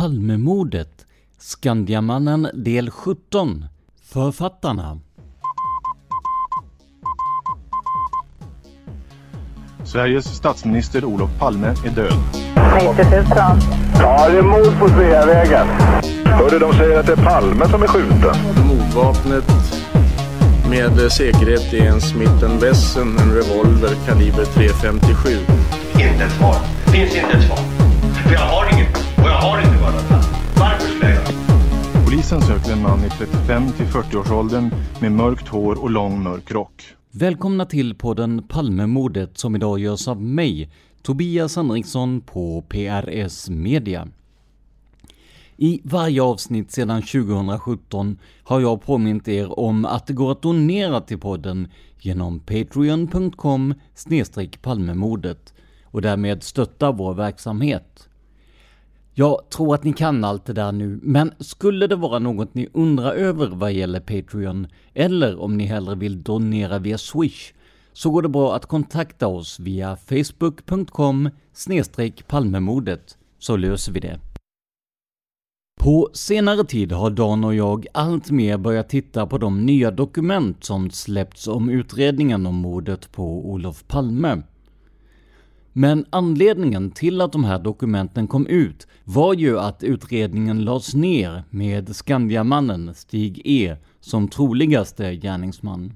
Palmemordet, Skandiamannen del 17. Författarna. Sveriges statsminister Olof Palme är död. 90 000. Ja, det är mord på Sveavägen. Hörde de säger att det är Palme som är skjuten. Mordvapnet med säkerhet är en Smith Wesson, en revolver kaliber .357. Inte ett svar. Finns inte ett svar. För jag har inget. Polisen söker en man i 35 till 40-årsåldern med mörkt hår och lång mörk rock. Välkomna till podden Palmemordet som idag görs av mig, Tobias Henriksson på PRS Media. I varje avsnitt sedan 2017 har jag påmint er om att det går att donera till podden genom patreon.com palmemordet och därmed stötta vår verksamhet. Jag tror att ni kan allt det där nu, men skulle det vara något ni undrar över vad gäller Patreon, eller om ni hellre vill donera via Swish, så går det bra att kontakta oss via facebook.com palmemodet, så löser vi det. På senare tid har Dan och jag allt mer börjat titta på de nya dokument som släppts om utredningen om mordet på Olof Palme. Men anledningen till att de här dokumenten kom ut var ju att utredningen lades ner med Skandiamannen Stig E som troligaste gärningsman.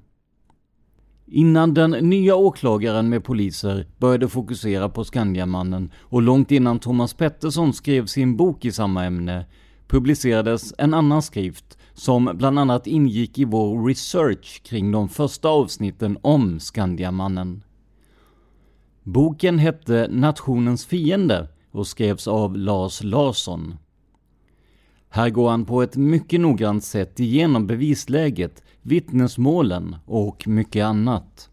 Innan den nya åklagaren med poliser började fokusera på Skandiamannen och långt innan Thomas Pettersson skrev sin bok i samma ämne publicerades en annan skrift som bland annat ingick i vår research kring de första avsnitten om Skandiamannen. Boken hette Nationens fiende och skrevs av Lars Larsson. Här går han på ett mycket noggrant sätt igenom bevisläget, vittnesmålen och mycket annat.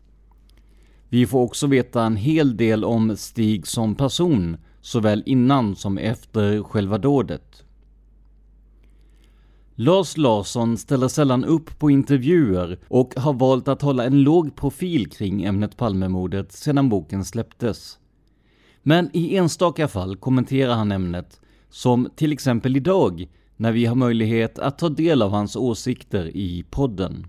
Vi får också veta en hel del om Stig som person, såväl innan som efter själva dådet. Lars Larsson ställer sällan upp på intervjuer och har valt att hålla en låg profil kring ämnet Palmemordet sedan boken släpptes. Men i enstaka fall kommenterar han ämnet, som till exempel idag, när vi har möjlighet att ta del av hans åsikter i podden.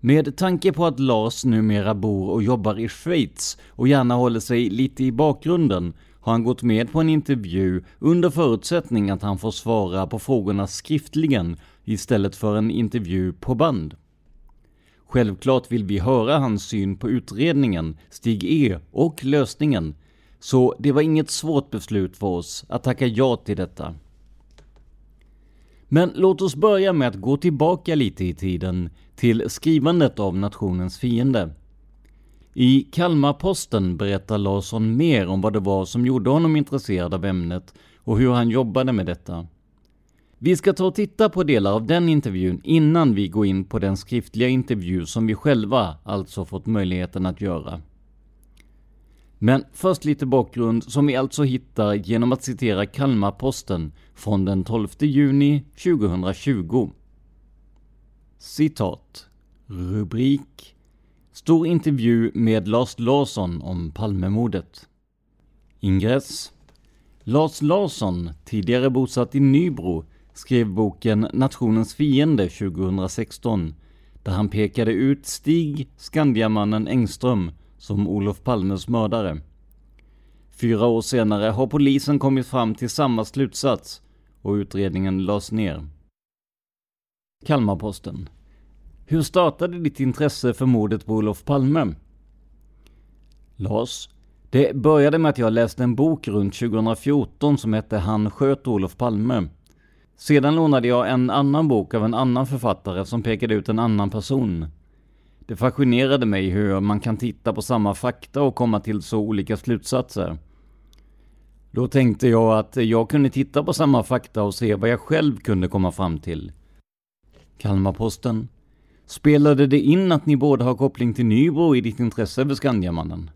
Med tanke på att Lars numera bor och jobbar i Schweiz och gärna håller sig lite i bakgrunden har han gått med på en intervju under förutsättning att han får svara på frågorna skriftligen istället för en intervju på band. Självklart vill vi höra hans syn på utredningen, Stig E och lösningen, så det var inget svårt beslut för oss att tacka ja till detta. Men låt oss börja med att gå tillbaka lite i tiden till skrivandet av Nationens fiende. I Kalmarposten berättar Larsson mer om vad det var som gjorde honom intresserad av ämnet och hur han jobbade med detta. Vi ska ta och titta på delar av den intervjun innan vi går in på den skriftliga intervju som vi själva alltså fått möjligheten att göra. Men först lite bakgrund som vi alltså hittar genom att citera Kalmarposten från den 12 juni 2020. Citat. Rubrik. Stor intervju med Lars Larsson om Palmemordet. Ingress. Lars Larsson, tidigare bosatt i Nybro, skrev boken Nationens fiende 2016, där han pekade ut Stig Skandiamannen Engström som Olof Palmes mördare. Fyra år senare har polisen kommit fram till samma slutsats och utredningen lades ner. Kalmarposten. Hur startade ditt intresse för mordet på Olof Palme? Lars. Det började med att jag läste en bok runt 2014 som hette Han sköt Olof Palme. Sedan lånade jag en annan bok av en annan författare som pekade ut en annan person. Det fascinerade mig hur man kan titta på samma fakta och komma till så olika slutsatser. Då tänkte jag att jag kunde titta på samma fakta och se vad jag själv kunde komma fram till. Kalmarposten. Spelade det in att ni båda har koppling till Nybro i ditt intresse för Skandiamannen?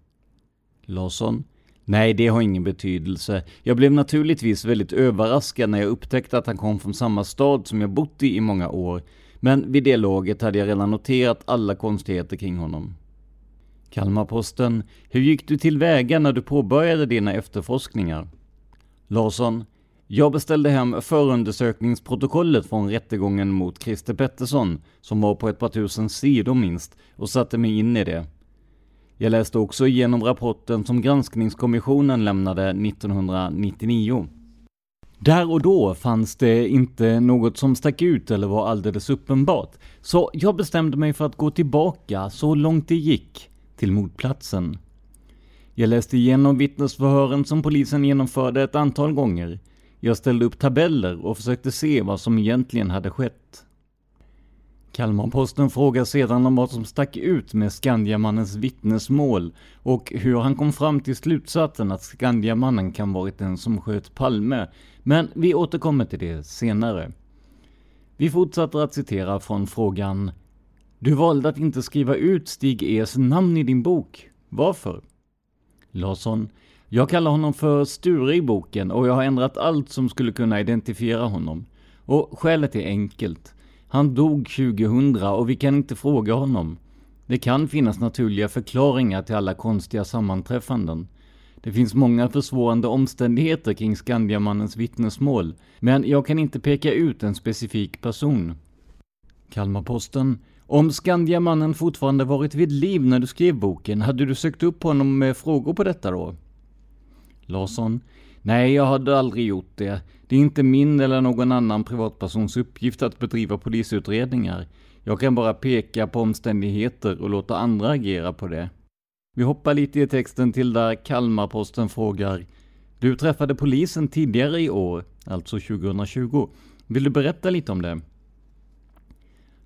Larsson. Nej, det har ingen betydelse. Jag blev naturligtvis väldigt överraskad när jag upptäckte att han kom från samma stad som jag bott i i många år, men vid det laget hade jag redan noterat alla konstigheter kring honom. Kalmarposten. Hur gick du tillväga när du påbörjade dina efterforskningar? Larsson. Jag beställde hem förundersökningsprotokollet från rättegången mot Christer Pettersson, som var på ett par tusen sidor minst, och satte mig in i det. Jag läste också igenom rapporten som granskningskommissionen lämnade 1999. Där och då fanns det inte något som stack ut eller var alldeles uppenbart, så jag bestämde mig för att gå tillbaka så långt det gick till mordplatsen. Jag läste igenom vittnesförhören som polisen genomförde ett antal gånger. Jag ställde upp tabeller och försökte se vad som egentligen hade skett. Kalmarposten frågar sedan om vad som stack ut med Skandiamannens vittnesmål och hur han kom fram till slutsatsen att Skandiamannen kan varit den som sköt Palme, men vi återkommer till det senare. Vi fortsätter att citera från frågan Du valde att inte skriva ut Stig E's namn i din bok. Varför? Larsson jag kallar honom för Sture i boken och jag har ändrat allt som skulle kunna identifiera honom. Och skälet är enkelt. Han dog 2000 och vi kan inte fråga honom. Det kan finnas naturliga förklaringar till alla konstiga sammanträffanden. Det finns många försvårande omständigheter kring Skandiamannens vittnesmål, men jag kan inte peka ut en specifik person. Kalmarposten. Om Skandiamannen fortfarande varit vid liv när du skrev boken, hade du sökt upp honom med frågor på detta då? Larsson. Nej, jag hade aldrig gjort det. Det är inte min eller någon annan privatpersons uppgift att bedriva polisutredningar. Jag kan bara peka på omständigheter och låta andra agera på det. Vi hoppar lite i texten till där Kalmarposten frågar Du träffade polisen tidigare i år, alltså 2020. Vill du berätta lite om det?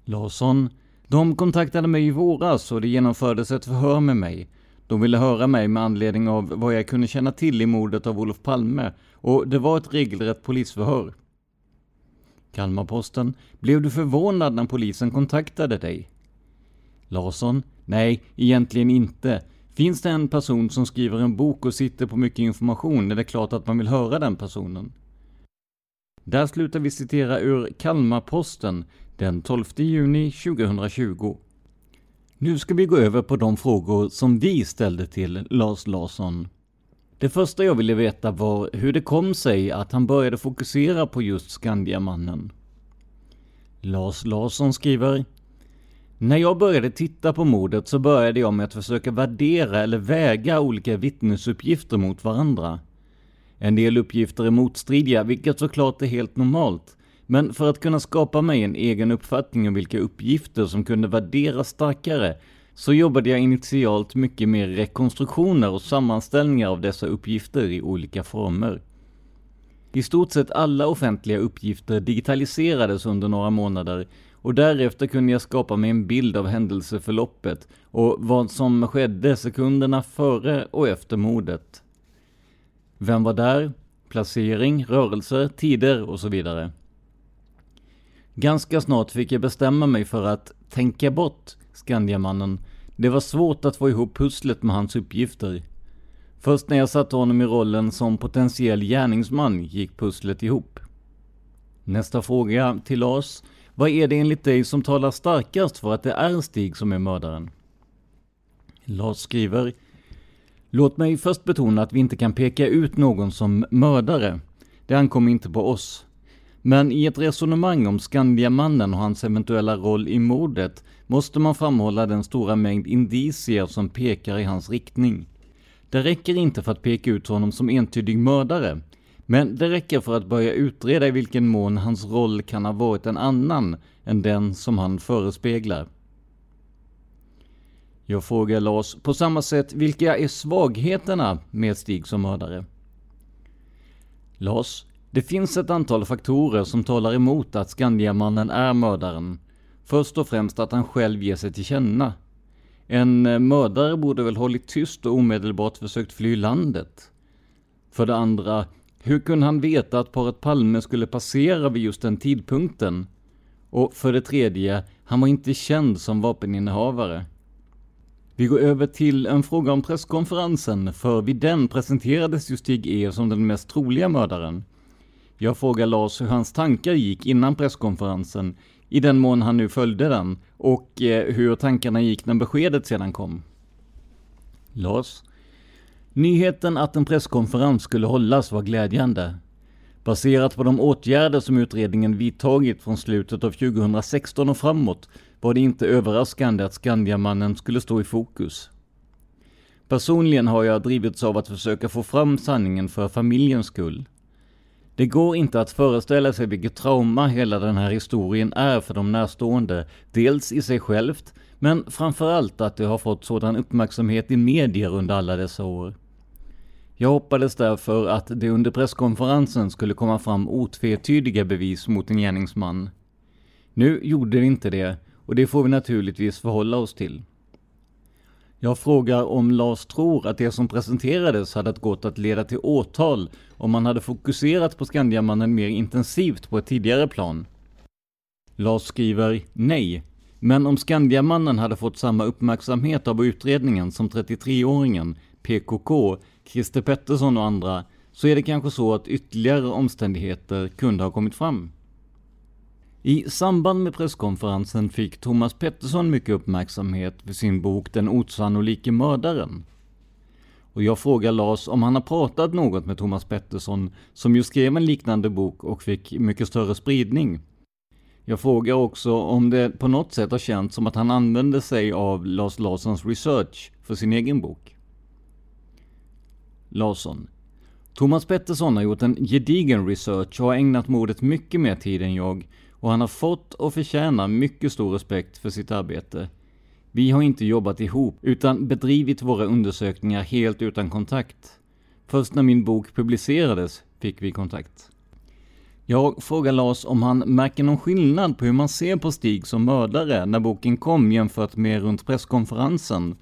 Larsson De kontaktade mig i våras och det genomfördes ett förhör med mig. De ville höra mig med anledning av vad jag kunde känna till i mordet av Olof Palme och det var ett regelrätt polisförhör. Kalmarposten. Blev du förvånad när polisen kontaktade dig? Larsson. Nej, egentligen inte. Finns det en person som skriver en bok och sitter på mycket information är det klart att man vill höra den personen. Där slutar vi citera ur Kalmarposten den 12 juni 2020. Nu ska vi gå över på de frågor som vi ställde till Lars Larsson. Det första jag ville veta var hur det kom sig att han började fokusera på just Skandiamannen. Lars Larsson skriver När jag började titta på mordet så började jag med att försöka värdera eller väga olika vittnesuppgifter mot varandra. En del uppgifter är motstridiga, vilket såklart är helt normalt. Men för att kunna skapa mig en egen uppfattning om vilka uppgifter som kunde värderas starkare så jobbade jag initialt mycket med rekonstruktioner och sammanställningar av dessa uppgifter i olika former. I stort sett alla offentliga uppgifter digitaliserades under några månader och därefter kunde jag skapa mig en bild av händelseförloppet och vad som skedde sekunderna före och efter mordet. Vem var där? Placering, rörelser, tider och så vidare. Ganska snart fick jag bestämma mig för att tänka bort Skandiamannen. Det var svårt att få ihop pusslet med hans uppgifter. Först när jag satte honom i rollen som potentiell gärningsman gick pusslet ihop. Nästa fråga till Lars. Vad är det enligt dig som talar starkast för att det är Stig som är mördaren? Lars skriver Låt mig först betona att vi inte kan peka ut någon som mördare. Det ankommer inte på oss. Men i ett resonemang om Skandiamannen och hans eventuella roll i mordet måste man framhålla den stora mängd indicier som pekar i hans riktning. Det räcker inte för att peka ut honom som entydig mördare, men det räcker för att börja utreda i vilken mån hans roll kan ha varit en annan än den som han förespeglar. Jag frågar Lars på samma sätt, vilka är svagheterna med Stig som mördare? Lars, det finns ett antal faktorer som talar emot att Skandiamannen är mördaren. Först och främst att han själv ger sig till känna. En eh, mördare borde väl hållit tyst och omedelbart försökt fly landet. För det andra, hur kunde han veta att paret Palme skulle passera vid just den tidpunkten? Och för det tredje, han var inte känd som vapeninnehavare. Vi går över till en fråga om presskonferensen, för vid den presenterades ju Stig E som den mest troliga mördaren. Jag frågar Lars hur hans tankar gick innan presskonferensen, i den mån han nu följde den, och eh, hur tankarna gick när beskedet sedan kom. Lars? Nyheten att en presskonferens skulle hållas var glädjande. Baserat på de åtgärder som utredningen vidtagit från slutet av 2016 och framåt var det inte överraskande att Skandiamannen skulle stå i fokus. Personligen har jag drivits av att försöka få fram sanningen för familjens skull. Det går inte att föreställa sig vilket trauma hela den här historien är för de närstående, dels i sig självt, men framförallt att det har fått sådan uppmärksamhet i medier under alla dessa år. Jag hoppades därför att det under presskonferensen skulle komma fram otvetydiga bevis mot en gärningsman. Nu gjorde det inte det, och det får vi naturligtvis förhålla oss till. Jag frågar om Lars tror att det som presenterades hade gått att leda till åtal om man hade fokuserat på Skandiamannen mer intensivt på ett tidigare plan. Lars skriver nej, men om Skandiamannen hade fått samma uppmärksamhet av utredningen som 33-åringen, PKK, Christer Pettersson och andra, så är det kanske så att ytterligare omständigheter kunde ha kommit fram. I samband med presskonferensen fick Thomas Pettersson mycket uppmärksamhet för sin bok Den osannolike mördaren. Och jag frågar Lars om han har pratat något med Thomas Pettersson, som ju skrev en liknande bok och fick mycket större spridning. Jag frågar också om det på något sätt har känts som att han använde sig av Lars Larssons research för sin egen bok. Larsson. Thomas Pettersson har gjort en gedigen research och har ägnat mordet mycket mer tid än jag och han har fått och förtjänar mycket stor respekt för sitt arbete. Vi har inte jobbat ihop, utan bedrivit våra undersökningar helt utan kontakt. Först när min bok publicerades fick vi kontakt. Jag frågar Lars om han märker någon skillnad på hur man ser på Stig som mördare när boken kom jämfört med runt presskonferensen.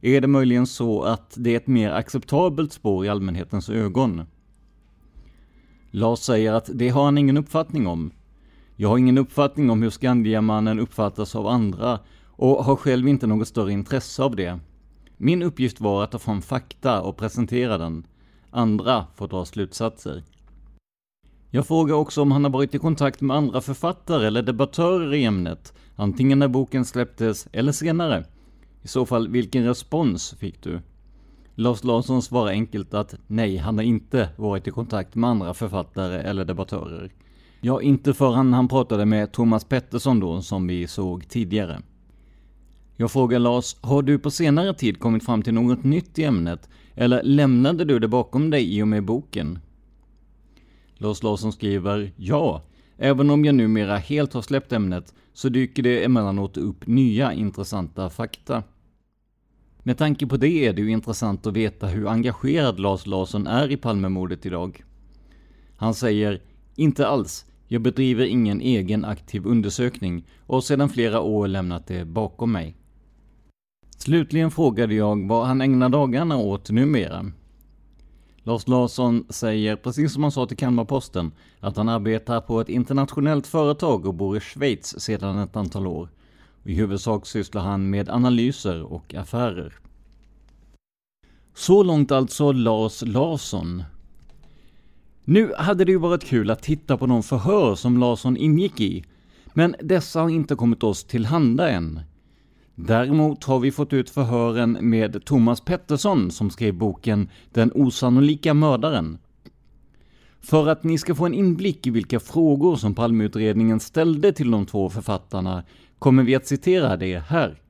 Är det möjligen så att det är ett mer acceptabelt spår i allmänhetens ögon? Lars säger att det har han ingen uppfattning om. Jag har ingen uppfattning om hur Skandiamannen uppfattas av andra och har själv inte något större intresse av det. Min uppgift var att ta fram fakta och presentera den. Andra får dra slutsatser. Jag frågar också om han har varit i kontakt med andra författare eller debattörer i ämnet, antingen när boken släpptes eller senare. I så fall, vilken respons fick du? Lars Larsson svarar enkelt att nej, han har inte varit i kontakt med andra författare eller debattörer. Ja, inte förrän han pratade med Thomas Pettersson då, som vi såg tidigare. Jag frågar Lars, har du på senare tid kommit fram till något nytt i ämnet? Eller lämnade du det bakom dig i och med boken? Lars Larsson skriver, ja, även om jag numera helt har släppt ämnet så dyker det emellanåt upp nya intressanta fakta. Med tanke på det är det ju intressant att veta hur engagerad Lars Larsson är i Palmemordet idag. Han säger, inte alls. Jag bedriver ingen egen aktiv undersökning och har sedan flera år lämnat det bakom mig. Slutligen frågade jag vad han ägnar dagarna åt numera. Lars Larsson säger, precis som han sa till Kalmarposten, att han arbetar på ett internationellt företag och bor i Schweiz sedan ett antal år. I huvudsak sysslar han med analyser och affärer. Så långt alltså Lars Larsson. Nu hade det ju varit kul att titta på de förhör som Larsson ingick i, men dessa har inte kommit oss till handa än. Däremot har vi fått ut förhören med Thomas Pettersson som skrev boken Den osannolika mördaren. För att ni ska få en inblick i vilka frågor som Palmeutredningen ställde till de två författarna kommer vi att citera det här.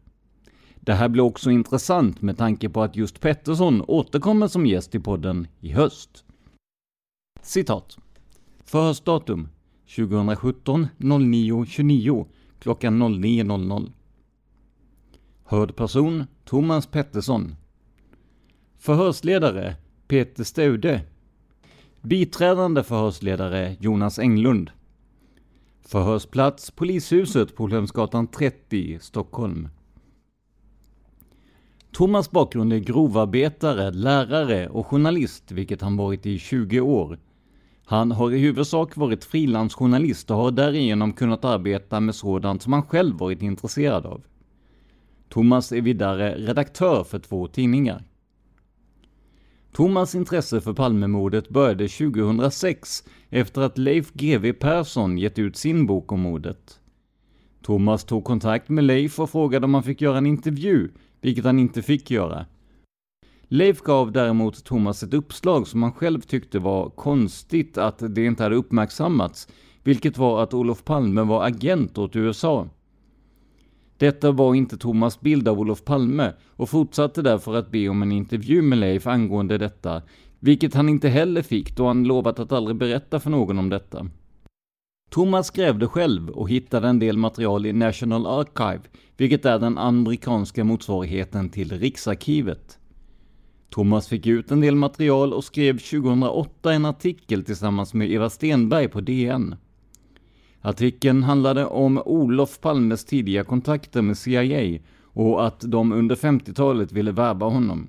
Det här blir också intressant med tanke på att just Pettersson återkommer som gäst i podden i höst. Citat. Förhörsdatum 2017 09 29 klockan 09.00. Hörd person Thomas Pettersson. Förhörsledare Peter Staude. Biträdande förhörsledare Jonas Englund. Förhörsplats Polishuset på Olhemsgatan 30, Stockholm. Thomas bakgrund är grovarbetare, lärare och journalist, vilket han varit i 20 år. Han har i huvudsak varit frilansjournalist och har därigenom kunnat arbeta med sådant som han själv varit intresserad av. Thomas är vidare redaktör för två tidningar. Thomas intresse för Palmemordet började 2006 efter att Leif GW Persson gett ut sin bok om mordet. Thomas tog kontakt med Leif och frågade om han fick göra en intervju, vilket han inte fick göra. Leif gav däremot Thomas ett uppslag som han själv tyckte var konstigt att det inte hade uppmärksammats, vilket var att Olof Palme var agent åt USA. Detta var inte Thomas bild av Olof Palme och fortsatte därför att be om en intervju med Leif angående detta, vilket han inte heller fick då han lovat att aldrig berätta för någon om detta. Thomas grävde själv och hittade en del material i National Archive, vilket är den amerikanska motsvarigheten till Riksarkivet. Thomas fick ut en del material och skrev 2008 en artikel tillsammans med Eva Stenberg på DN. Artikeln handlade om Olof Palmes tidiga kontakter med CIA och att de under 50-talet ville värva honom.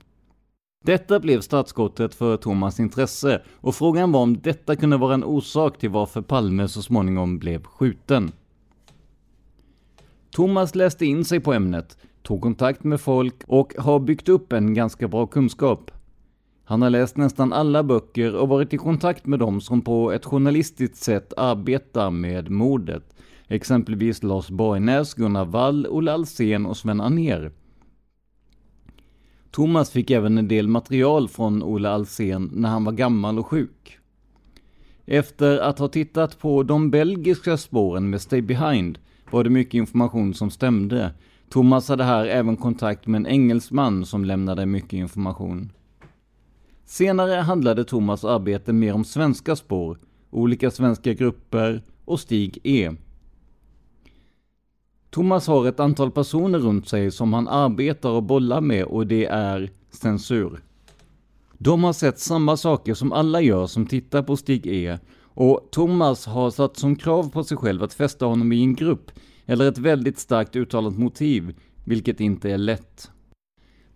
Detta blev startskottet för Thomas intresse och frågan var om detta kunde vara en orsak till varför Palme så småningom blev skjuten. Thomas läste in sig på ämnet, tog kontakt med folk och har byggt upp en ganska bra kunskap. Han har läst nästan alla böcker och varit i kontakt med dem som på ett journalistiskt sätt arbetar med mordet. Exempelvis Lars Borgnäs, Gunnar Wall, Olle Alsen och Sven Anér. Thomas fick även en del material från Olle Alsen när han var gammal och sjuk. Efter att ha tittat på de belgiska spåren med Stay Behind var det mycket information som stämde. Thomas hade här även kontakt med en engelsman som lämnade mycket information. Senare handlade Thomas arbete mer om svenska spår, olika svenska grupper och Stig E. Thomas har ett antal personer runt sig som han arbetar och bollar med och det är censur. De har sett samma saker som alla gör som tittar på Stig E och Thomas har satt som krav på sig själv att fästa honom i en grupp eller ett väldigt starkt uttalat motiv, vilket inte är lätt.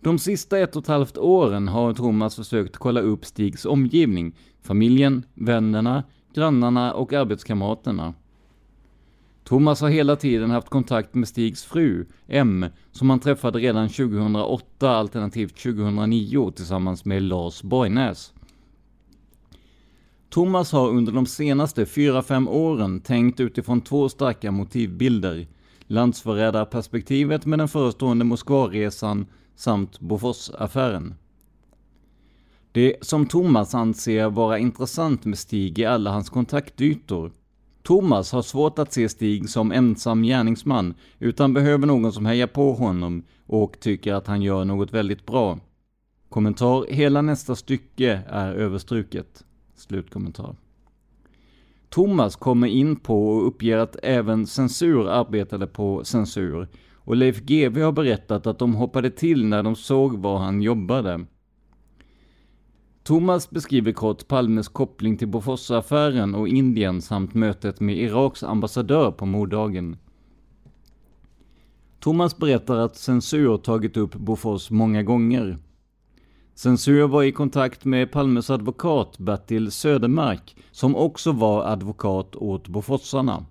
De sista ett och ett halvt åren har Thomas försökt kolla upp Stigs omgivning, familjen, vännerna, grannarna och arbetskamraterna. Thomas har hela tiden haft kontakt med Stigs fru, M, som han träffade redan 2008 alternativt 2009 tillsammans med Lars Borgnäs. Thomas har under de senaste 4-5 åren tänkt utifrån två starka motivbilder. Landsförrädarperspektivet med den förestående Moskvaresan samt Boforsaffären. Det som Thomas anser vara intressant med Stig är alla hans kontaktytor. Thomas har svårt att se Stig som ensam gärningsman, utan behöver någon som hejar på honom och tycker att han gör något väldigt bra. Kommentar, hela nästa stycke är överstruket. Slutkommentar. Thomas kommer in på och uppger att även censur arbetade på censur och Leif GW har berättat att de hoppade till när de såg var han jobbade. Thomas beskriver kort Palmes koppling till Boforsaffären och Indien samt mötet med Iraks ambassadör på morddagen. Thomas berättar att censur tagit upp Bofors många gånger. Censur var i kontakt med Palmes advokat Bertil Södermark, som också var advokat åt Boforsarna.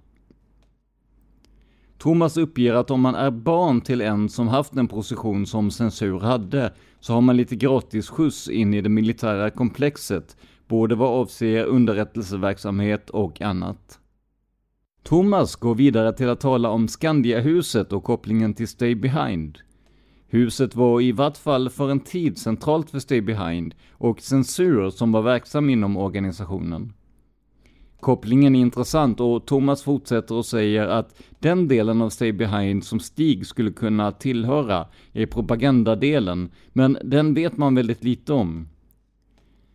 Thomas uppger att om man är barn till en som haft en position som censur hade, så har man lite gratis skjuts in i det militära komplexet, både vad avser underrättelseverksamhet och annat. Thomas går vidare till att tala om Skandiahuset och kopplingen till Stay Behind. Huset var i vart fall för en tid centralt för Stay Behind och censurer som var verksam inom organisationen. Kopplingen är intressant och Thomas fortsätter och säger att den delen av Stay Behind som Stig skulle kunna tillhöra är propagandadelen, men den vet man väldigt lite om.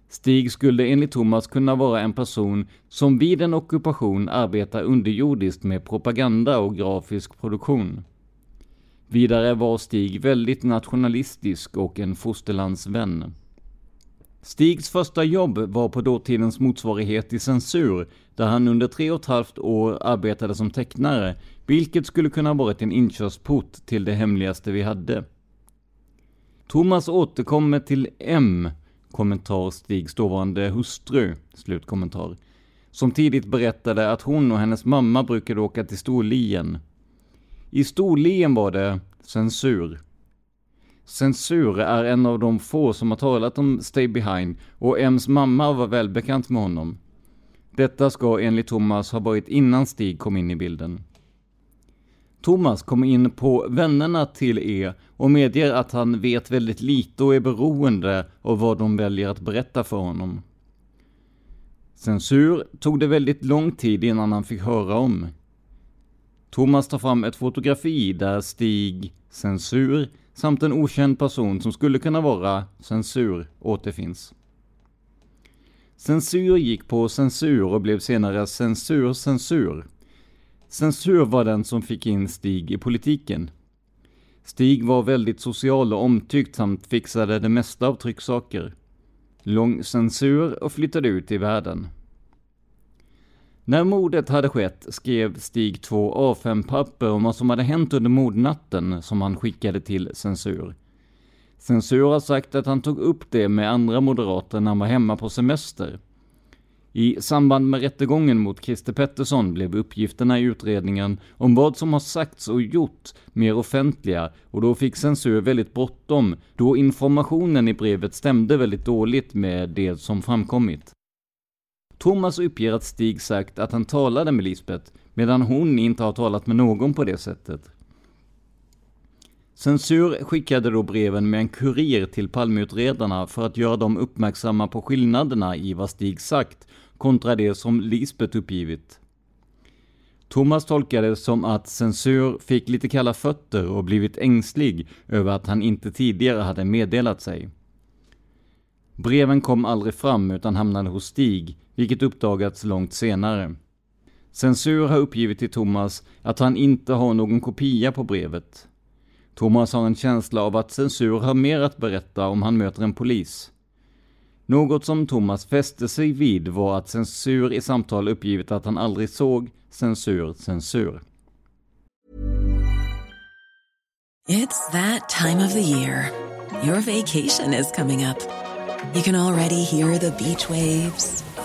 Stig skulle enligt Thomas kunna vara en person som vid en ockupation arbetar underjordiskt med propaganda och grafisk produktion. Vidare var Stig väldigt nationalistisk och en fosterlandsvän. Stigs första jobb var på dåtidens motsvarighet till censur, där han under tre och ett halvt år arbetade som tecknare, vilket skulle kunna varit en inkörsport till det hemligaste vi hade. Thomas återkommer till M, kommentar Stigs dåvarande hustru, slutkommentar, som tidigt berättade att hon och hennes mamma brukade åka till Storlien. I Storlien var det censur. Censur är en av de få som har talat om Stay Behind och M's mamma var välbekant med honom. Detta ska enligt Thomas ha varit innan Stig kom in i bilden. Thomas kommer in på vännerna till E och medger att han vet väldigt lite och är beroende av vad de väljer att berätta för honom. Censur tog det väldigt lång tid innan han fick höra om. Thomas tar fram ett fotografi där Stig, censur samt en okänd person som skulle kunna vara censur återfinns. Censur gick på censur och blev senare censur censur. Censur var den som fick in Stig i politiken. Stig var väldigt social och omtyckt samt fixade det mesta av trycksaker. Lång censur och flyttade ut i världen. När mordet hade skett skrev Stig två A5-papper om vad som hade hänt under mordnatten som han skickade till censur. Censur har sagt att han tog upp det med andra moderater när han var hemma på semester. I samband med rättegången mot Christer Pettersson blev uppgifterna i utredningen om vad som har sagts och gjort mer offentliga och då fick censur väldigt bråttom då informationen i brevet stämde väldigt dåligt med det som framkommit. Thomas uppger att Stig sagt att han talade med Lisbeth, medan hon inte har talat med någon på det sättet. Censur skickade då breven med en kurir till Palmeutredarna för att göra dem uppmärksamma på skillnaderna i vad Stig sagt kontra det som Lisbeth uppgivit. Thomas tolkade det som att censur fick lite kalla fötter och blivit ängslig över att han inte tidigare hade meddelat sig. Breven kom aldrig fram utan hamnade hos Stig, vilket uppdagats långt senare. Censur har uppgivit till Thomas att han inte har någon kopia på brevet. Thomas har en känsla av att censur har mer att berätta om han möter en polis. Något som Thomas fäste sig vid var att censur i samtal uppgivit att han aldrig såg censur censur. It's that time of the year. Your vacation is coming up. You can already hear the beach waves,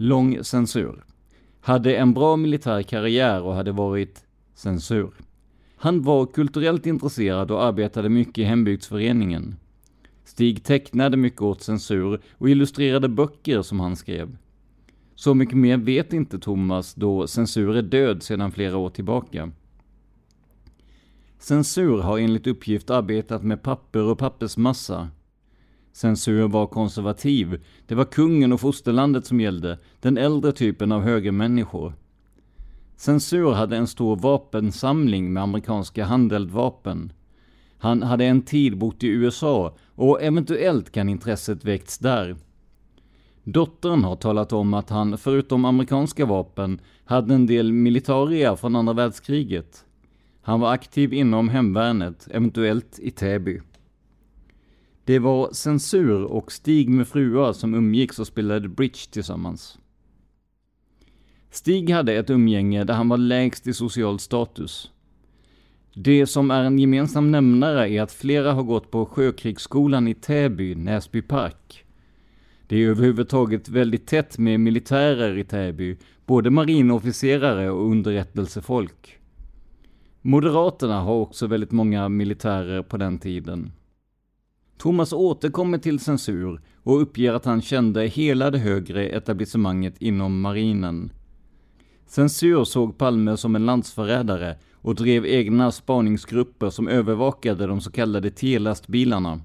Lång censur. Hade en bra militär karriär och hade varit censur. Han var kulturellt intresserad och arbetade mycket i hembygdsföreningen. Stig tecknade mycket åt censur och illustrerade böcker som han skrev. Så mycket mer vet inte Thomas då censur är död sedan flera år tillbaka. Censur har enligt uppgift arbetat med papper och pappersmassa. Censur var konservativ. Det var kungen och fosterlandet som gällde, den äldre typen av högermänniskor. Censur hade en stor vapensamling med amerikanska handeldvapen. Han hade en tid bott i USA och eventuellt kan intresset väckts där. Dottern har talat om att han, förutom amerikanska vapen, hade en del militaria från andra världskriget. Han var aktiv inom hemvärnet, eventuellt i Täby. Det var censur och Stig med fruar som umgicks och spelade bridge tillsammans. Stig hade ett umgänge där han var lägst i social status. Det som är en gemensam nämnare är att flera har gått på Sjökrigsskolan i Täby, Näsby Park. Det är överhuvudtaget väldigt tätt med militärer i Täby, både marinofficerare och underrättelsefolk. Moderaterna har också väldigt många militärer på den tiden. Thomas återkommer till censur och uppger att han kände hela det högre etablissemanget inom marinen. Censur såg Palme som en landsförrädare och drev egna spaningsgrupper som övervakade de så kallade T-lastbilarna.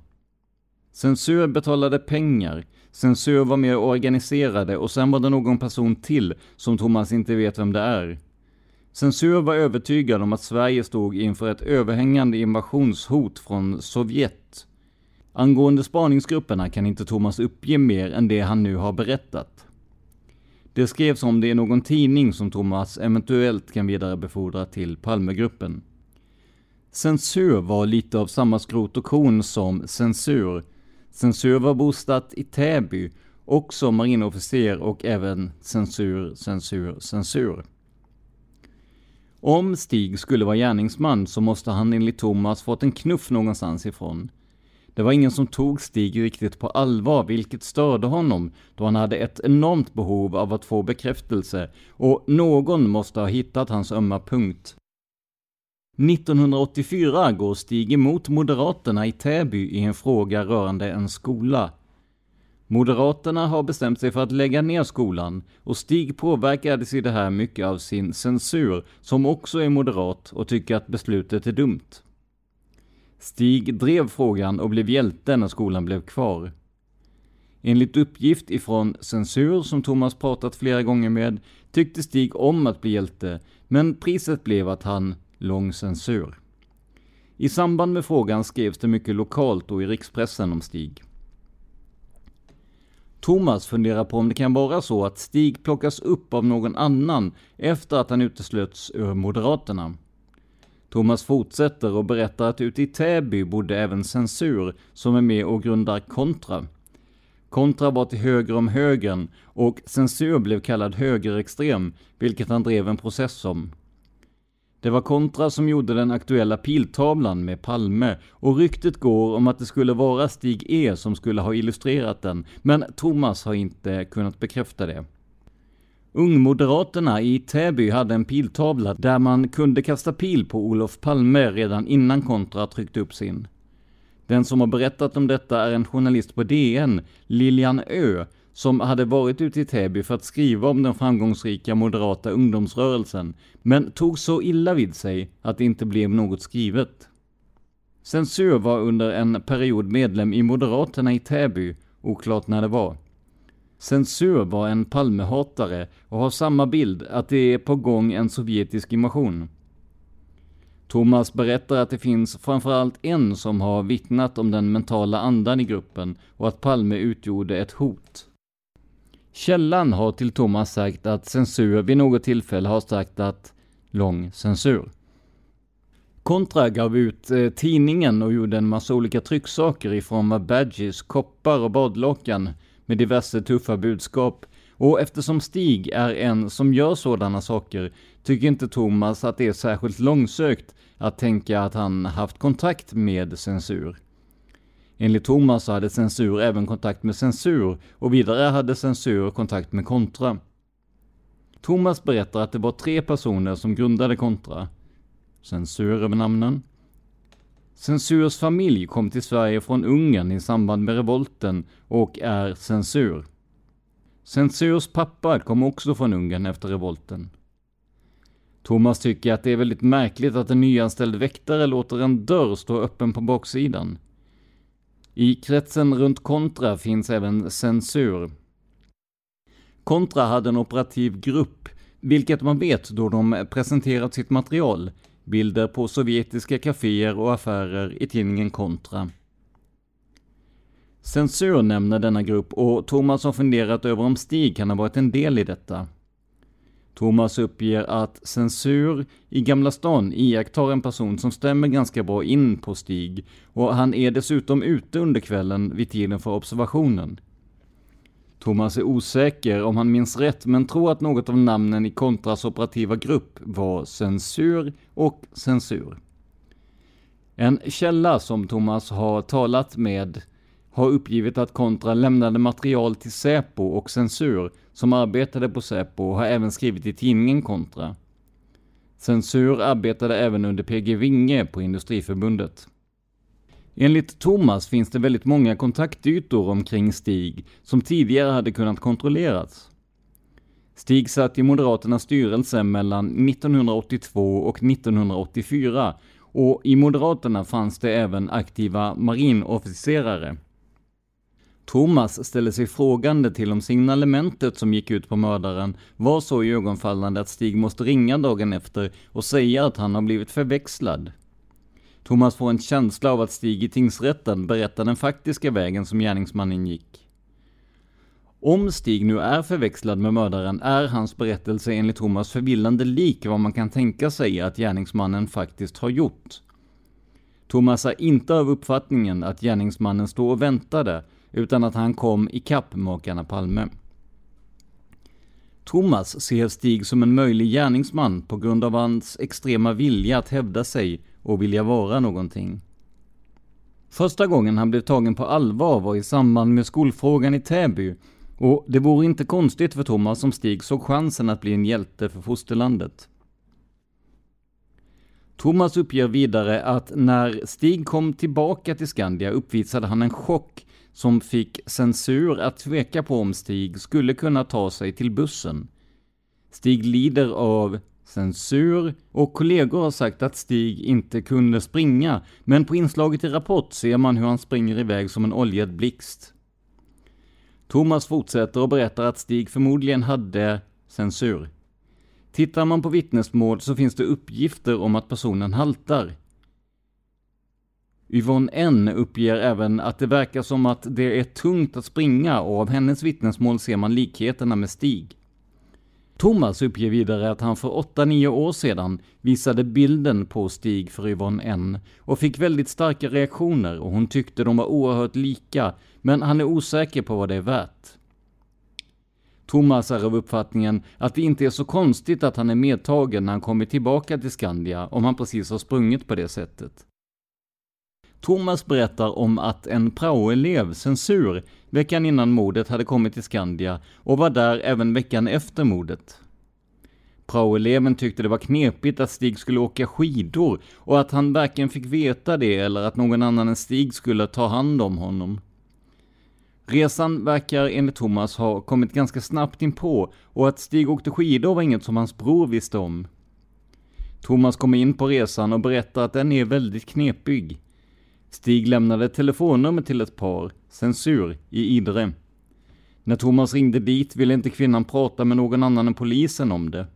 Censur betalade pengar, censur var mer organiserade och sen var det någon person till som Thomas inte vet vem det är. Censur var övertygad om att Sverige stod inför ett överhängande invasionshot från Sovjet. Angående spaningsgrupperna kan inte Thomas uppge mer än det han nu har berättat. Det skrevs om det i någon tidning som Thomas eventuellt kan vidarebefordra till Palmegruppen. Censur var lite av samma skrot och korn som censur. Censur var bosatt i Täby, också marinofficer och även censur, censur, censur. Om Stig skulle vara gärningsman så måste han enligt Thomas fått en knuff någonstans ifrån. Det var ingen som tog Stig riktigt på allvar, vilket störde honom, då han hade ett enormt behov av att få bekräftelse, och någon måste ha hittat hans ömma punkt. 1984 går Stig emot Moderaterna i Täby i en fråga rörande en skola. Moderaterna har bestämt sig för att lägga ner skolan och Stig påverkades i det här mycket av sin censur, som också är moderat och tycker att beslutet är dumt. Stig drev frågan och blev hjälte när skolan blev kvar. Enligt uppgift ifrån censur, som Thomas pratat flera gånger med, tyckte Stig om att bli hjälte, men priset blev att han lång censur. I samband med frågan skrevs det mycket lokalt och i rikspressen om Stig. Thomas funderar på om det kan vara så att Stig plockas upp av någon annan efter att han uteslöts ur Moderaterna. Thomas fortsätter och berättar att ute i Täby bodde även Censur, som är med och grundar Kontra. Kontra var till höger om högern och Censur blev kallad högerextrem, vilket han drev en process om. Det var Kontra som gjorde den aktuella piltavlan med Palme och ryktet går om att det skulle vara Stig E som skulle ha illustrerat den, men Thomas har inte kunnat bekräfta det. Ungmoderaterna i Täby hade en piltavla där man kunde kasta pil på Olof Palme redan innan Kontra tryckte upp sin. Den som har berättat om detta är en journalist på DN, Lilian Ö, som hade varit ute i Täby för att skriva om den framgångsrika moderata ungdomsrörelsen, men tog så illa vid sig att det inte blev något skrivet. Censur var under en period medlem i Moderaterna i Täby, oklart när det var. Censur var en Palmehatare och har samma bild att det är på gång en sovjetisk invasion. Thomas berättar att det finns framförallt en som har vittnat om den mentala andan i gruppen och att Palme utgjorde ett hot. Källan har till Thomas sagt att censur vid något tillfälle har sagt att lång censur. Kontra gav ut eh, tidningen och gjorde en massa olika trycksaker i form av badges, koppar och badlakan med diverse tuffa budskap. Och eftersom Stig är en som gör sådana saker, tycker inte Thomas att det är särskilt långsökt att tänka att han haft kontakt med censur. Enligt Thomas så hade censur även kontakt med censur och vidare hade censur kontakt med kontra. Thomas berättar att det var tre personer som grundade kontra. Censur över namnen. Censurs familj kom till Sverige från Ungern i samband med revolten och är censur. Censurs pappa kom också från Ungern efter revolten. Thomas tycker att det är väldigt märkligt att en nyanställd väktare låter en dörr stå öppen på baksidan. I kretsen runt Kontra finns även censur. Kontra hade en operativ grupp, vilket man vet då de presenterat sitt material, bilder på sovjetiska kaféer och affärer i tidningen Kontra. Censur nämner denna grupp och Thomas har funderat över om Stig kan ha varit en del i detta. Thomas uppger att censur i Gamla stan iakttar en person som stämmer ganska bra in på Stig och han är dessutom ute under kvällen vid tiden för observationen. Thomas är osäker om han minns rätt men tror att något av namnen i Kontras operativa grupp var censur och censur. En källa som Thomas har talat med har uppgivit att Kontra lämnade material till Säpo och Censur, som arbetade på Säpo och har även skrivit i tidningen Kontra. Censur arbetade även under PG Winge på Industriförbundet. Enligt Thomas finns det väldigt många kontaktytor omkring Stig som tidigare hade kunnat kontrolleras. Stig satt i Moderaternas styrelse mellan 1982 och 1984 och i Moderaterna fanns det även aktiva marinofficerare. Thomas ställer sig frågande till om signalementet som gick ut på mördaren var så ögonfallande att Stig måste ringa dagen efter och säga att han har blivit förväxlad. Thomas får en känsla av att Stig i tingsrätten berättar den faktiska vägen som gärningsmannen gick. Om Stig nu är förväxlad med mördaren är hans berättelse enligt Thomas förvillande lik vad man kan tänka sig att gärningsmannen faktiskt har gjort. Thomas är inte av uppfattningen att gärningsmannen stod och väntade, utan att han kom ikapp makarna Palme. Thomas ser Stig som en möjlig gärningsman på grund av hans extrema vilja att hävda sig och vilja vara någonting. Första gången han blev tagen på allvar var i samband med skolfrågan i Täby och det vore inte konstigt för Thomas om Stig såg chansen att bli en hjälte för fosterlandet. Thomas uppger vidare att när Stig kom tillbaka till Skandia uppvisade han en chock som fick censur att tveka på om Stig skulle kunna ta sig till bussen. Stig lider av censur och kollegor har sagt att Stig inte kunde springa, men på inslaget i Rapport ser man hur han springer iväg som en oljad blixt. Thomas fortsätter och berättar att Stig förmodligen hade censur. Tittar man på vittnesmål så finns det uppgifter om att personen haltar. Yvonne N uppger även att det verkar som att det är tungt att springa och av hennes vittnesmål ser man likheterna med Stig. Thomas uppger vidare att han för 8-9 år sedan visade bilden på Stig för Yvonne N och fick väldigt starka reaktioner och hon tyckte de var oerhört lika, men han är osäker på vad det är värt. Thomas är av uppfattningen att det inte är så konstigt att han är medtagen när han kommer tillbaka till Skandia om han precis har sprungit på det sättet. Thomas berättar om att en praoelev, Censur, veckan innan mordet hade kommit till Skandia och var där även veckan efter mordet. Praoeleven tyckte det var knepigt att Stig skulle åka skidor och att han varken fick veta det eller att någon annan än Stig skulle ta hand om honom. Resan verkar enligt Thomas ha kommit ganska snabbt inpå och att Stig åkte skidor var inget som hans bror visste om. Thomas kommer in på resan och berättar att den är väldigt knepig. Stig lämnade telefonnummer till ett par, Censur, i Idre. När Thomas ringde dit ville inte kvinnan prata med någon annan än polisen om det.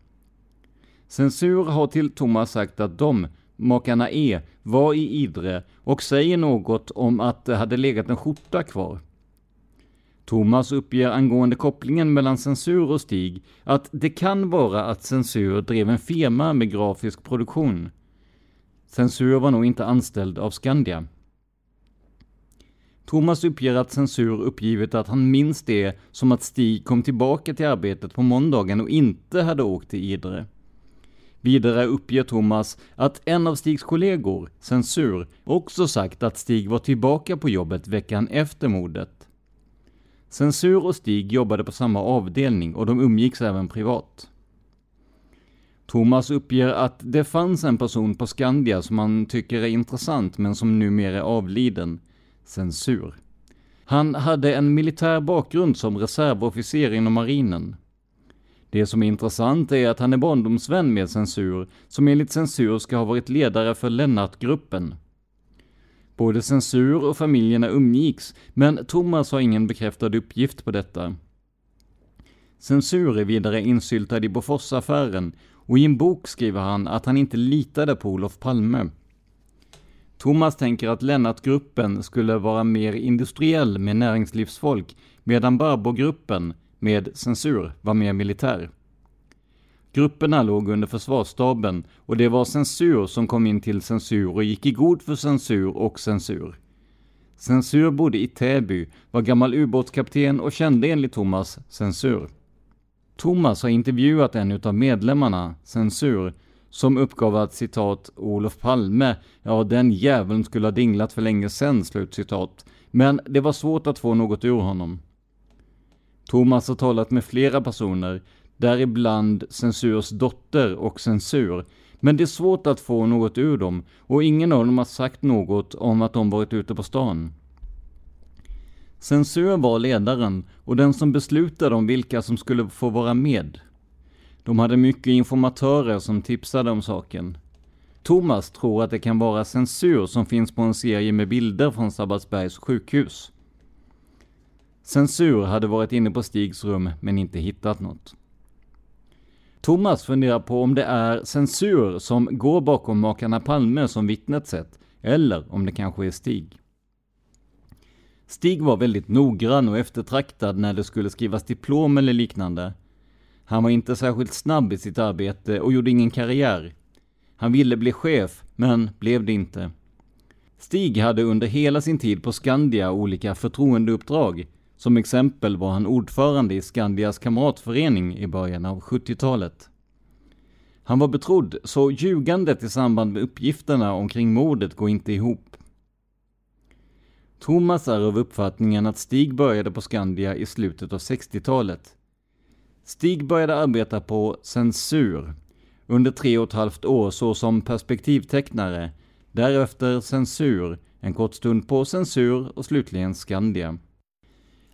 Censur har till Thomas sagt att de, makarna E, var i Idre och säger något om att det hade legat en skjorta kvar. Thomas uppger angående kopplingen mellan Censur och Stig att det kan vara att Censur drev en firma med grafisk produktion. Censur var nog inte anställd av Skandia. Thomas uppger att Censur uppgivit att han minns det som att Stig kom tillbaka till arbetet på måndagen och inte hade åkt till Idre. Vidare uppger Thomas att en av Stigs kollegor, Censur, också sagt att Stig var tillbaka på jobbet veckan efter mordet. Censur och Stig jobbade på samma avdelning och de umgicks även privat. Thomas uppger att det fanns en person på Skandia som han tycker är intressant men som numera är avliden, Censur. Han hade en militär bakgrund som reservofficer inom marinen. Det som är intressant är att han är barndomsvän med Censur, som enligt Censur ska ha varit ledare för Lennartgruppen. Både Censur och familjerna umgicks, men Thomas har ingen bekräftad uppgift på detta. Censur är vidare insyltad i Boforsaffären och i en bok skriver han att han inte litade på Olof Palme. Thomas tänker att Lennartgruppen skulle vara mer industriell med näringslivsfolk, medan Barbogruppen med censur var mer militär. Grupperna låg under försvarsstaben och det var censur som kom in till censur och gick i god för censur och censur. Censur bodde i Täby, var gammal ubåtskapten och kände enligt Thomas censur. Thomas har intervjuat en utav medlemmarna, Censur, som uppgav att citat Olof Palme, ja den jäveln skulle ha dinglat för länge sedan, slut citat. Men det var svårt att få något ur honom. Thomas har talat med flera personer, däribland Censurs dotter och Censur, men det är svårt att få något ur dem och ingen av dem har sagt något om att de varit ute på stan. Censur var ledaren och den som beslutade om vilka som skulle få vara med. De hade mycket informatörer som tipsade om saken. Thomas tror att det kan vara censur som finns på en serie med bilder från Sabbatsbergs sjukhus. Censur hade varit inne på Stigs rum men inte hittat något. Thomas funderar på om det är censur som går bakom makarna Palme som vittnet sett, eller om det kanske är Stig. Stig var väldigt noggrann och eftertraktad när det skulle skrivas diplom eller liknande. Han var inte särskilt snabb i sitt arbete och gjorde ingen karriär. Han ville bli chef, men blev det inte. Stig hade under hela sin tid på Skandia olika förtroendeuppdrag. Som exempel var han ordförande i Skandias kamratförening i början av 70-talet. Han var betrodd, så ljugandet i samband med uppgifterna omkring mordet går inte ihop. Thomas är av uppfattningen att Stig började på Skandia i slutet av 60-talet. Stig började arbeta på Censur under tre och ett halvt år såsom perspektivtecknare, därefter Censur, en kort stund på Censur och slutligen Skandia.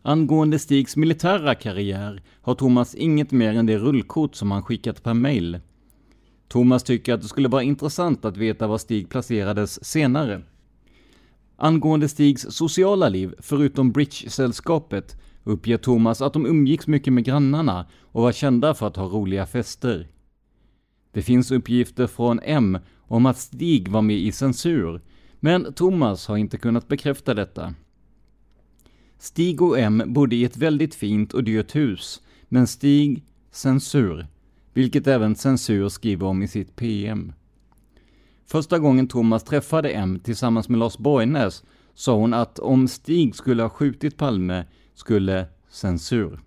Angående Stigs militära karriär har Thomas inget mer än det rullkort som han skickat per mail. Thomas tycker att det skulle vara intressant att veta var Stig placerades senare. Angående Stigs sociala liv, förutom Bridge-sällskapet, uppger Thomas att de umgicks mycket med grannarna och var kända för att ha roliga fester. Det finns uppgifter från M om att Stig var med i censur, men Thomas har inte kunnat bekräfta detta. Stig och M bodde i ett väldigt fint och dyrt hus, men Stig censur, vilket även censur skriver om i sitt PM. Första gången Thomas träffade M tillsammans med Lars Borgnäs sa hon att om Stig skulle ha skjutit Palme skulle censur.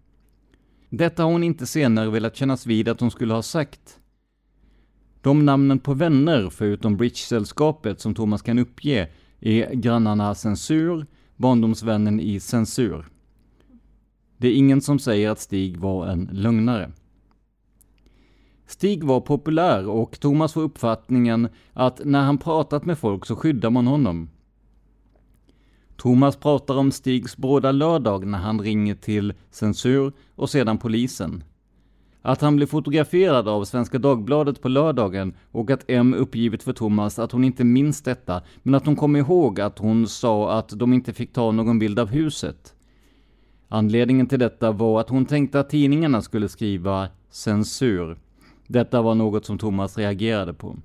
Detta har hon inte senare velat kännas vid att hon skulle ha sagt. De namnen på vänner, förutom Bridge-sällskapet, som Thomas kan uppge, är grannarna Censur, barndomsvännen i Censur. Det är ingen som säger att Stig var en lögnare. Stig var populär och Thomas får uppfattningen att när han pratat med folk så skyddar man honom. Thomas pratar om Stigs bråda lördag när han ringer till censur och sedan polisen. Att han blev fotograferad av Svenska Dagbladet på lördagen och att M uppgivit för Thomas att hon inte minns detta, men att hon kom ihåg att hon sa att de inte fick ta någon bild av huset. Anledningen till detta var att hon tänkte att tidningarna skulle skriva censur. Detta var något som Thomas reagerade på.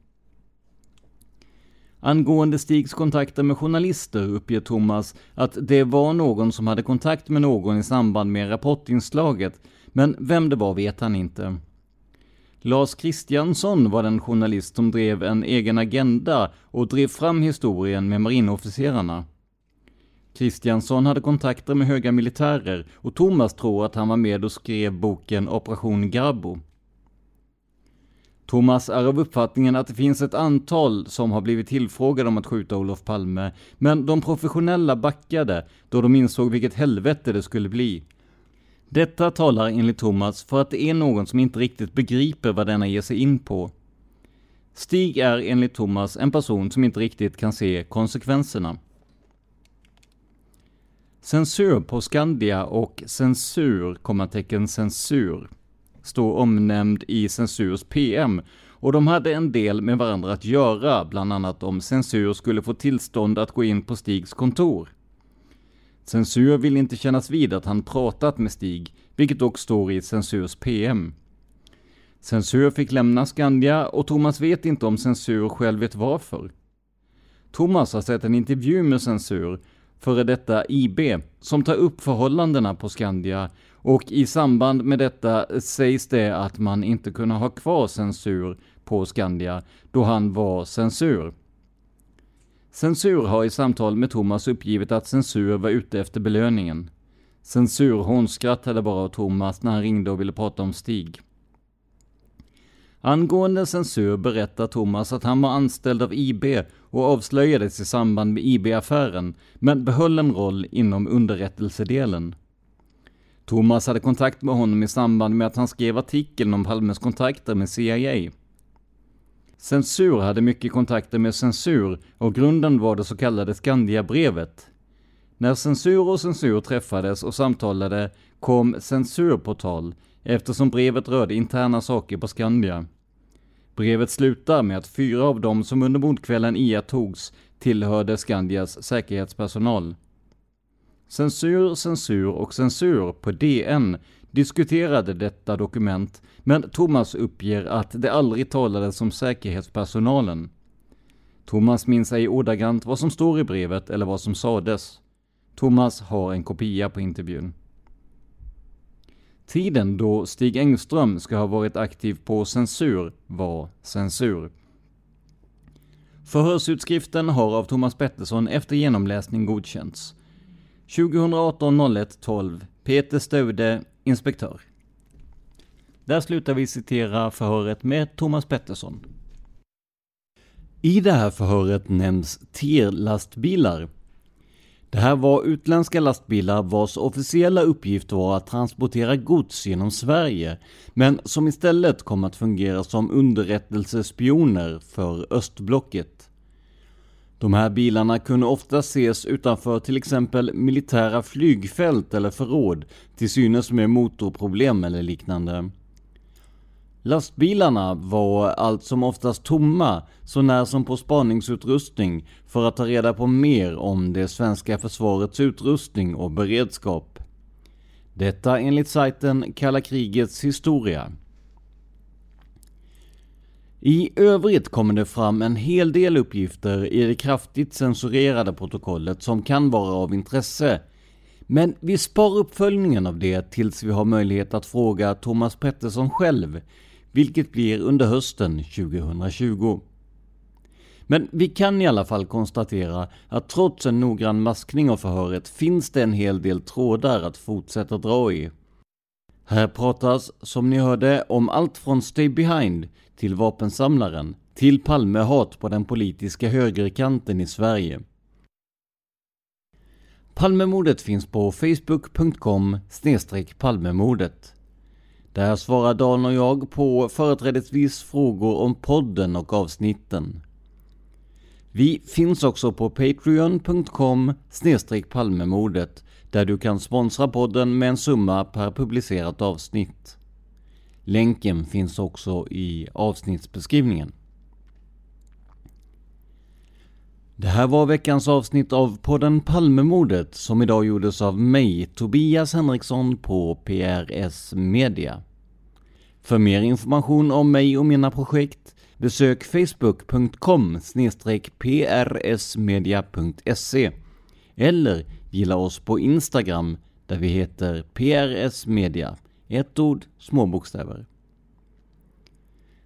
Angående Stigs kontakter med journalister uppger Thomas att det var någon som hade kontakt med någon i samband med rapportinslaget, men vem det var vet han inte. Lars Kristiansson var den journalist som drev en egen agenda och drev fram historien med marinofficerarna. Kristiansson hade kontakter med höga militärer och Thomas tror att han var med och skrev boken Operation Garbo. Thomas är av uppfattningen att det finns ett antal som har blivit tillfrågade om att skjuta Olof Palme, men de professionella backade då de insåg vilket helvete det skulle bli. Detta talar enligt Thomas för att det är någon som inte riktigt begriper vad denna ger sig in på. Stig är enligt Thomas en person som inte riktigt kan se konsekvenserna. Censur på Skandia och censur, kommatecken censur, står omnämnd i Censurs PM och de hade en del med varandra att göra, bland annat om Censur skulle få tillstånd att gå in på Stigs kontor. Censur vill inte kännas vid att han pratat med Stig, vilket dock står i Censurs PM. Censur fick lämna Skandia och Thomas vet inte om Censur själv vet varför. Thomas har sett en intervju med Censur, före detta IB, som tar upp förhållandena på Skandia och i samband med detta sägs det att man inte kunde ha kvar Censur på Skandia då han var censur. Censur har i samtal med Thomas uppgivit att Censur var ute efter belöningen. Censur hånskrattade bara åt Thomas när han ringde och ville prata om Stig. Angående censur berättar Thomas att han var anställd av IB och avslöjades i samband med IB-affären, men behöll en roll inom underrättelsedelen. Thomas hade kontakt med honom i samband med att han skrev artikeln om Palmes kontakter med CIA. Censur hade mycket kontakter med censur och grunden var det så kallade Skandiabrevet. När censur och censur träffades och samtalade kom censur på tal eftersom brevet rörde interna saker på Skandia. Brevet slutar med att fyra av dem som under mordkvällen iaktogs tillhörde Skandias säkerhetspersonal. Censur, censur och censur på DN diskuterade detta dokument, men Thomas uppger att det aldrig talades om säkerhetspersonalen. Thomas minns ej ordagrant vad som står i brevet eller vad som sades. Thomas har en kopia på intervjun. Tiden då Stig Engström ska ha varit aktiv på censur var censur. Förhörsutskriften har av Thomas Pettersson efter genomläsning godkänts. 2018 01 12 Peter Staude, inspektör. Där slutar vi citera förhöret med Thomas Pettersson. I det här förhöret nämns TIR-lastbilar det här var utländska lastbilar vars officiella uppgift var att transportera gods genom Sverige, men som istället kom att fungera som underrättelsespioner för östblocket. De här bilarna kunde ofta ses utanför till exempel militära flygfält eller förråd, till synes med motorproblem eller liknande. Lastbilarna var allt som oftast tomma, så när som på spaningsutrustning för att ta reda på mer om det svenska försvarets utrustning och beredskap. Detta enligt sajten Kalla krigets historia. I övrigt kommer det fram en hel del uppgifter i det kraftigt censurerade protokollet som kan vara av intresse. Men vi spar uppföljningen av det tills vi har möjlighet att fråga Thomas Pettersson själv vilket blir under hösten 2020. Men vi kan i alla fall konstatera att trots en noggrann maskning av förhöret finns det en hel del trådar att fortsätta dra i. Här pratas, som ni hörde, om allt från Stay Behind till vapensamlaren till Palmehat på den politiska högerkanten i Sverige. Palmemordet finns på facebook.com palmemordet. Där svarar Dan och jag på företrädesvis frågor om podden och avsnitten. Vi finns också på patreon.com palmemordet där du kan sponsra podden med en summa per publicerat avsnitt. Länken finns också i avsnittsbeskrivningen. Det här var veckans avsnitt av podden Palmemordet som idag gjordes av mig, Tobias Henriksson på PRS Media. För mer information om mig och mina projekt besök facebook.com prsmedia.se eller gilla oss på Instagram där vi heter prsmedia, Ett ord, små bokstäver.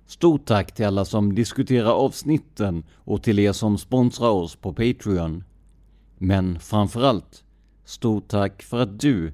Stort tack till alla som diskuterar avsnitten och till er som sponsrar oss på Patreon. Men framförallt, stort tack för att du